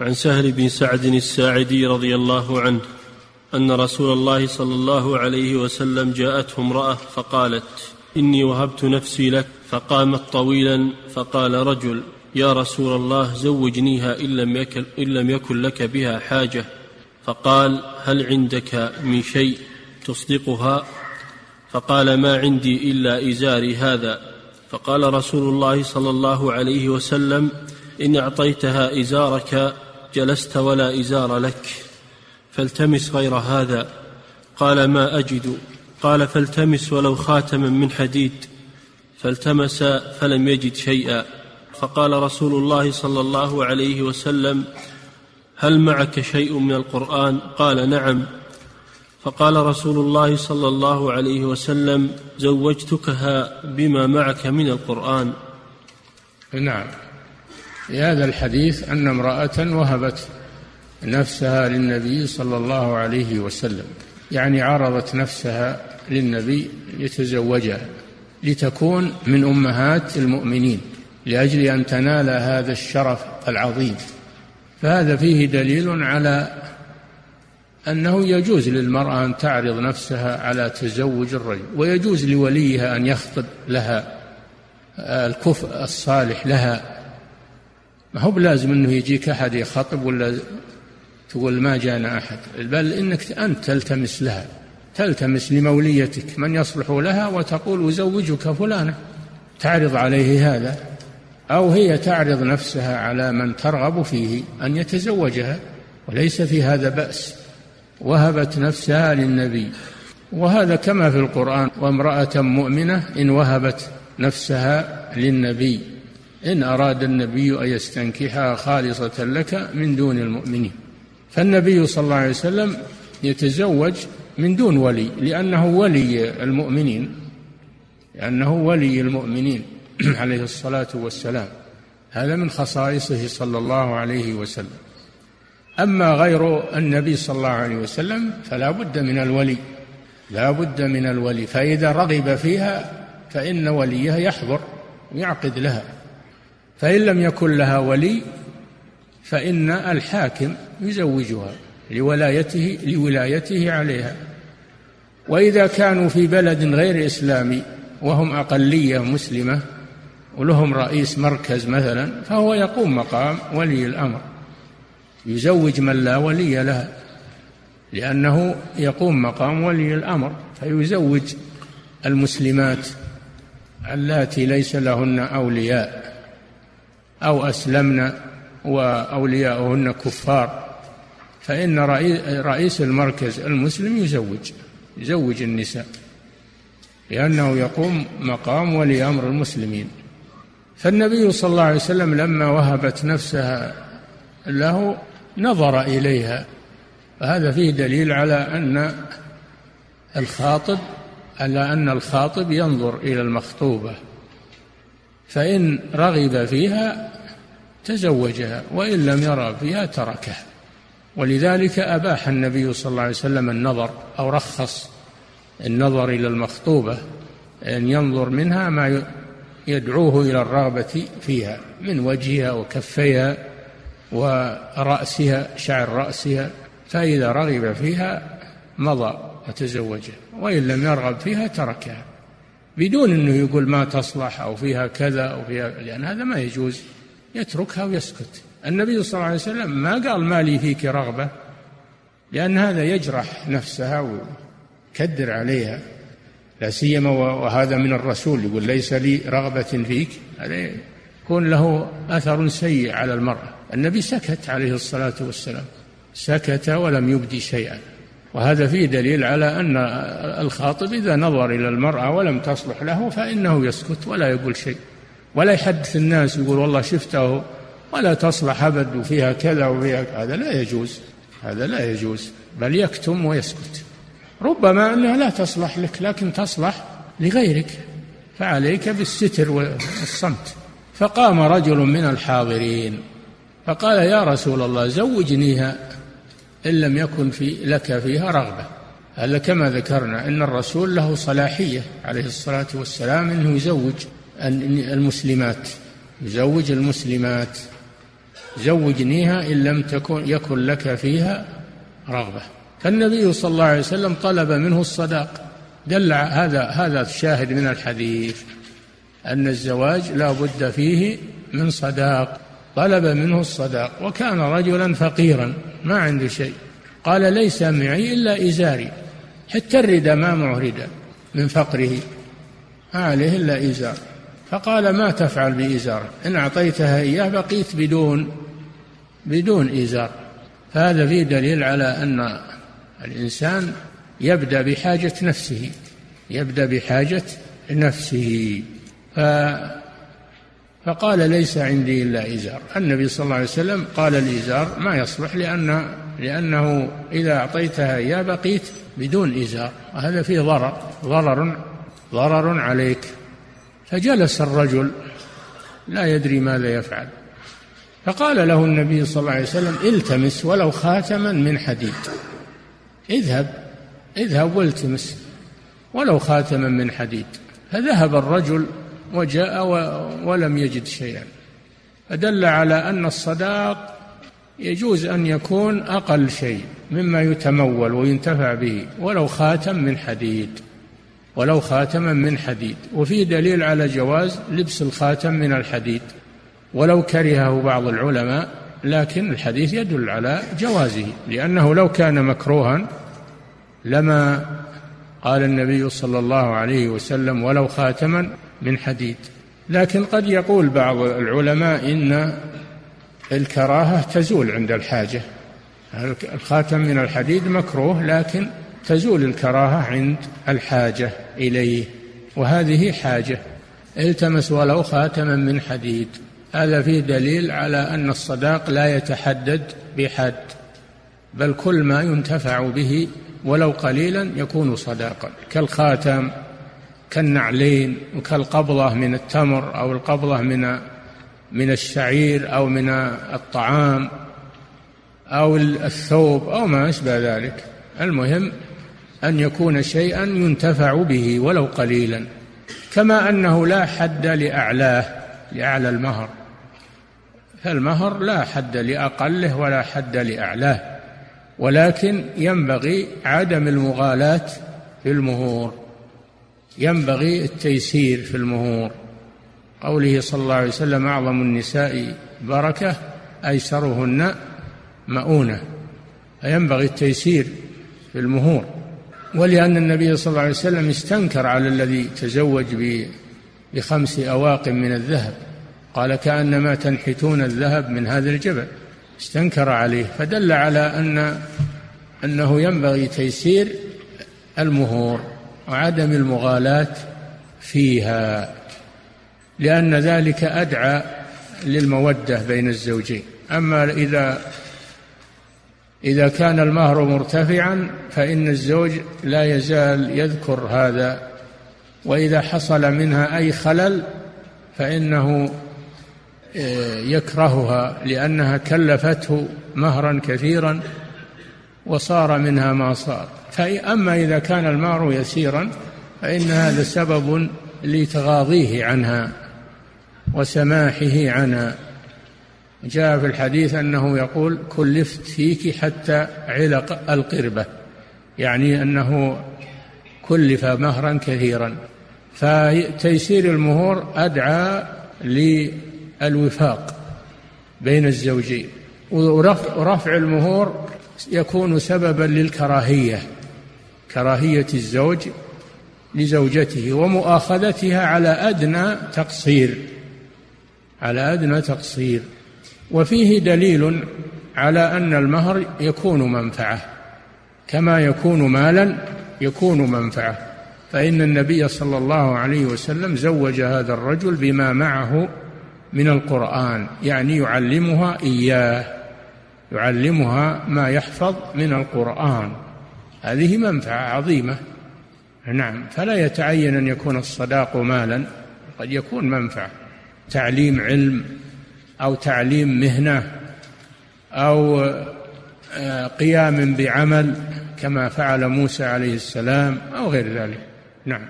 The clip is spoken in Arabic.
عن سهل بن سعد الساعدي رضي الله عنه أن رسول الله صلى الله عليه وسلم جاءته امرأة فقالت إني وهبت نفسي لك. فقامت طويلا فقال رجل يا رسول الله زوجنيها إن لم يكن, إن لم يكن لك بها حاجة. فقال هل عندك من شيء تصدقها؟ فقال ما عندي إلا إزاري هذا. فقال رسول الله صلى الله عليه وسلم إن أعطيتها إزارك جلست ولا إزار لك فالتمس غير هذا. قال ما أجد. قال فالتمس ولو خاتما من حديد. فالتمس فلم يجد شيئا. فقال رسول الله صلى الله عليه وسلم هل معك شيء من القرآن؟ قال نعم. فقال رسول الله صلى الله عليه وسلم زوجتكها بما معك من القرآن. نعم. في هذا الحديث أن امرأة وهبت نفسها للنبي صلى الله عليه وسلم يعني عرضت نفسها للنبي ليتزوجها لتكون من أمهات المؤمنين لأجل أن تنال هذا الشرف العظيم. فهذا فيه دليل على أنه يجوز للمرأة أن تعرض نفسها على تزوج الرجل ويجوز لوليها أن يخطب لها الكفء الصالح لها. ما هو بلازم إنه يجيك أحد يخطب ولا تقول ما جانا أحد. بل إنك أنت تلتمس لها تلتمس لموليتك من يصلح لها وتقول أزوجك فلانة. تعرض عليه هذا أو هي تعرض نفسها على من ترغب فيه أن يتزوجها وليس في هذا بأس. وهبت نفسها للنبي. وهذا كما في القرآن وامرأة مؤمنة إن وهبت نفسها للنبي. إن أراد النبي أن يستنكحها خالصة لك من دون المؤمنين. فالنبي صلى الله عليه وسلم يتزوج من دون ولي لأنه ولي المؤمنين لأنه ولي المؤمنين عليه الصلاة والسلام. هذا من خصائصه صلى الله عليه وسلم. أما غير النبي صلى الله عليه وسلم فلا بد من الولي لا بد من الولي. فإذا رغب فيها فإن وليه يحضر ويعقد لها. فإن لم يكن لها ولي فإن الحاكم يزوجها لولايته لولايته عليها. وإذا كانوا في بلد غير إسلامي وهم أقلية مسلمة ولهم رئيس مركز مثلا فهو يقوم مقام ولي الأمر. يزوج من لا ولي له لأنه يقوم مقام ولي الأمر فيزوج المسلمات اللاتي ليس لهن أولياء. أو أسلمن وأولياؤهن كفار فإن رئيس المركز المسلم يزوج يزوج النساء لأنه يقوم مقام ولي أمر المسلمين. فالنبي صلى الله عليه وسلم لما وهبت نفسها له نظر إليها فهذا فيه دليل على أن الخاطب على أن الخاطب ينظر إلى المخطوبة. فإن رغب فيها تزوجها وإن لم يرى فيها تركها. ولذلك أباح النبي صلى الله عليه وسلم النظر أو رخص النظر إلى المخطوبة أن ينظر منها ما يدعوه إلى الرغبة فيها من وجهها وكفيها ورأسها شعر رأسها. فإذا رغب فيها مضى وتزوجها وإن لم يرغب فيها تركها. بدون أنه يقول ما تصلح أو فيها كذا أو فيها لأن هذا ما يجوز. يتركها ويسكت. النبي صلى الله عليه وسلم ما قال ما لي فيك رغبة لأن هذا يجرح نفسها ويكدر عليها. لا سيما وهذا من الرسول يقول ليس لي رغبة فيك. هذا يكون له أثر سيء على المرأة. النبي سكت عليه الصلاة والسلام. سكت ولم يبدي شيئا. وهذا فيه دليل على أن الخاطب إذا نظر إلى المرأة ولم تصلح له فإنه يسكت ولا يقول شيء. ولا يحدث الناس يقول والله شفته ولا تصلح أبد وفيها كذا وفيها هذا لا يجوز. هذا لا يجوز. بل يكتم ويسكت. ربما أنها لا تصلح لك لكن تصلح لغيرك. فعليك بالستر والصمت. فقام رجل من الحاضرين. فقال يا رسول الله زوجنيها. إن لم يكن في لك فيها رغبة. هذا كما ذكرنا أن الرسول له صلاحية عليه الصلاة والسلام أنه يزوج المسلمات يزوج المسلمات زوجنيها إن لم تكن يكن لك فيها رغبة. فالنبي صلى الله عليه وسلم طلب منه الصداق. دل هذا هذا الشاهد من الحديث أن الزواج لا بد فيه من صداق. طلب منه الصداق. وكان رجلا فقيرا. ما عنده شيء. قال ليس معي إلا إزاري. حتى الردى ما معه من فقره. ما عليه إلا إزار. فقال ما تفعل بإزار؟ إن أعطيتها إياه بقيت بدون بدون إزار. فهذا فيه دليل على أن الإنسان يبدأ بحاجة نفسه يبدأ بحاجة نفسه. ف فقال ليس عندي إلا إزار. النبي صلى الله عليه وسلم قال الإزار ما يصلح لأن لأنه إذا أعطيتها إياه بقيت بدون إزار. وهذا فيه ضرر. ضرر ضرر عليك. فجلس الرجل لا يدري ماذا يفعل. فقال له النبي صلى الله عليه وسلم التمس ولو خاتما من حديد. اذهب. اذهب والتمس ولو خاتما من حديد. فذهب الرجل وجاء ولم يجد شيئا. فدل على أن الصداق يجوز أن يكون أقل شيء مما يتمول وينتفع به ولو خاتم من حديد ولو خاتما من حديد. وفيه دليل على جواز لبس الخاتم من الحديد ولو كرهه بعض العلماء لكن الحديث يدل على جوازه لأنه لو كان مكروها لما قال النبي صلى الله عليه وسلم ولو خاتما من حديد. لكن قد يقول بعض العلماء إن الكراهة تزول عند الحاجة. الخاتم من الحديد مكروه لكن تزول الكراهة عند الحاجة إليه وهذه حاجة. التمس ولو خاتما من حديد. هذا فيه دليل على أن الصداق لا يتحدد بحد بل كل ما ينتفع به ولو قليلا يكون صداقا. كالخاتم كالنعلين وكالقبضة من التمر أو القبضة من من الشعير أو من الطعام أو الثوب أو ما أشبه ذلك. المهم أن يكون شيئا ينتفع به ولو قليلا كما أنه لا حد لأعلاه لأعلى المهر. فالمهر لا حد لأقله ولا حد لأعلاه ولكن ينبغي عدم المغالاة في المهور. ينبغي التيسير في المهور. قوله صلى الله عليه وسلم أعظم النساء بركة أيسرهن مؤونة. فينبغي التيسير في المهور. ولأن النبي صلى الله عليه وسلم استنكر على الذي تزوج بخمس أواق من الذهب. قال كأنما تنحتون الذهب من هذا الجبل. استنكر عليه. فدل على أن أنه ينبغي تيسير المهور. وعدم المغالاة فيها لأن ذلك أدعى للمودة بين الزوجين. أما إذا إذا كان المهر مرتفعا فإن الزوج لا يزال يذكر هذا. وإذا حصل منها أي خلل فإنه آه، يكرهها لأنها كلفته مهرا كثيرا. وصار منها ما صار. فأما إذا كان المهر يسيرا فإن هذا سبب لتغاضيه عنها وسماحه عنها. جاء في الحديث أنه يقول كلفت فيك حتى علق القربة. يعني أنه كلف مهرا كثيرا. فتيسير المهور أدعى للوفاق بين الزوجين. ورفع المهور يكون سببا للكراهية كراهية الزوج لزوجته ومؤاخذتها على أدنى تقصير على أدنى تقصير. وفيه دليل على أن المهر يكون منفعة. كما يكون مالا يكون منفعة. فإن النبي صلى الله عليه وسلم زوج هذا الرجل بما معه من القرآن يعني يعلمها إياه. يعلمها ما يحفظ من القرآن. هذه منفعة عظيمة. نعم فلا يتعين أن يكون الصداق مالا. قد يكون منفعة. تعليم علم أو تعليم مهنة أو آه، قيام بعمل كما فعل موسى عليه السلام أو غير ذلك. نعم.